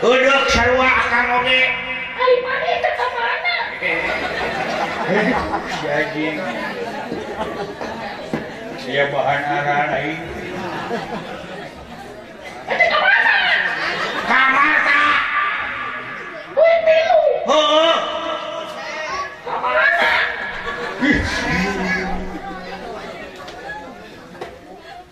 Uduk sarua akang oge. Ari mani teh ka mana? Jadi Sia bahan aran aing. Eta ka mana? Ka mata. Kuwi tilu. Heeh. Oh, oh.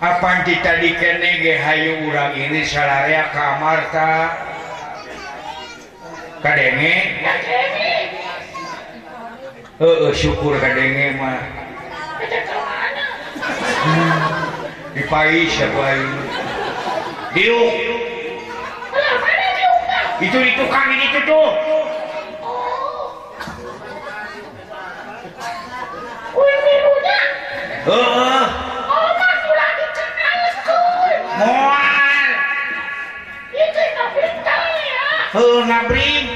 an kita dikenge Hay orang ini salaria kamarta Kange syukur Kamah di hi itu itu kan itu Hur Nabri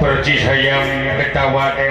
Percis heyyam betawate,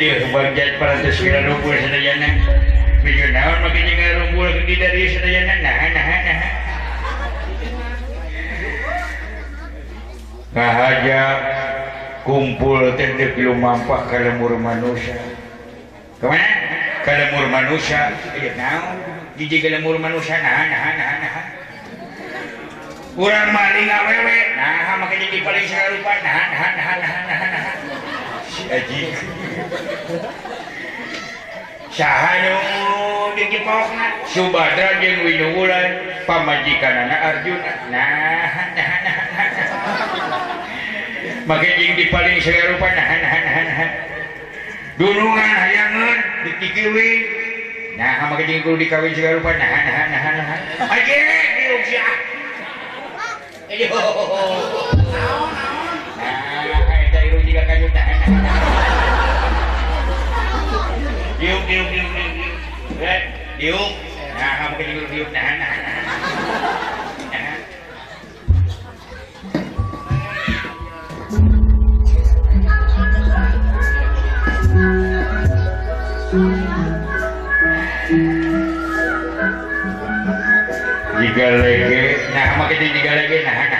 aja kumpul titik lupak keemur manusiaemur manusiaur kurangji Sy diki Subra Wi Wulan pamajikan anak Arjuna nah di paling serup duluungan ayaangan diwi nah jinggung dikawinrup điêu điêu điêu điêu điêu điêu à không cái điêu điêu đã nè Jika lagi, nah, makanya jika lagi, nah, nah.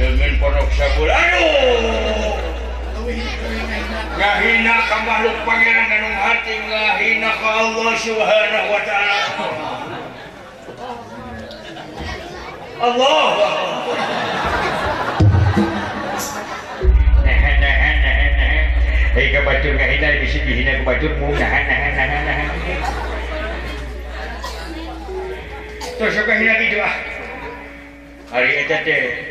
pan Allah Subhana wa Allah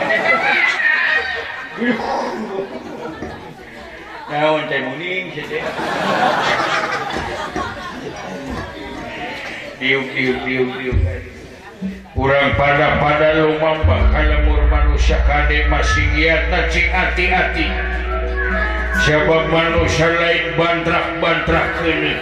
tahun kurang pada pada lubak kalauur manusiaade masih taci hati-hati siapabab manusia lain bantrak-bantrak ini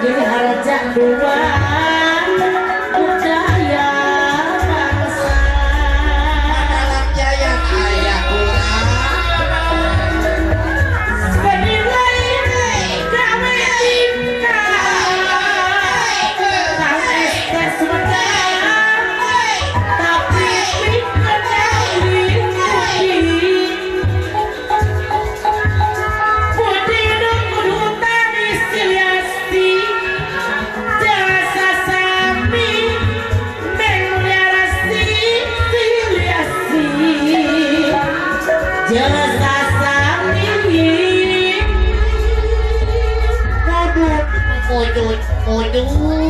Give me a jack, do.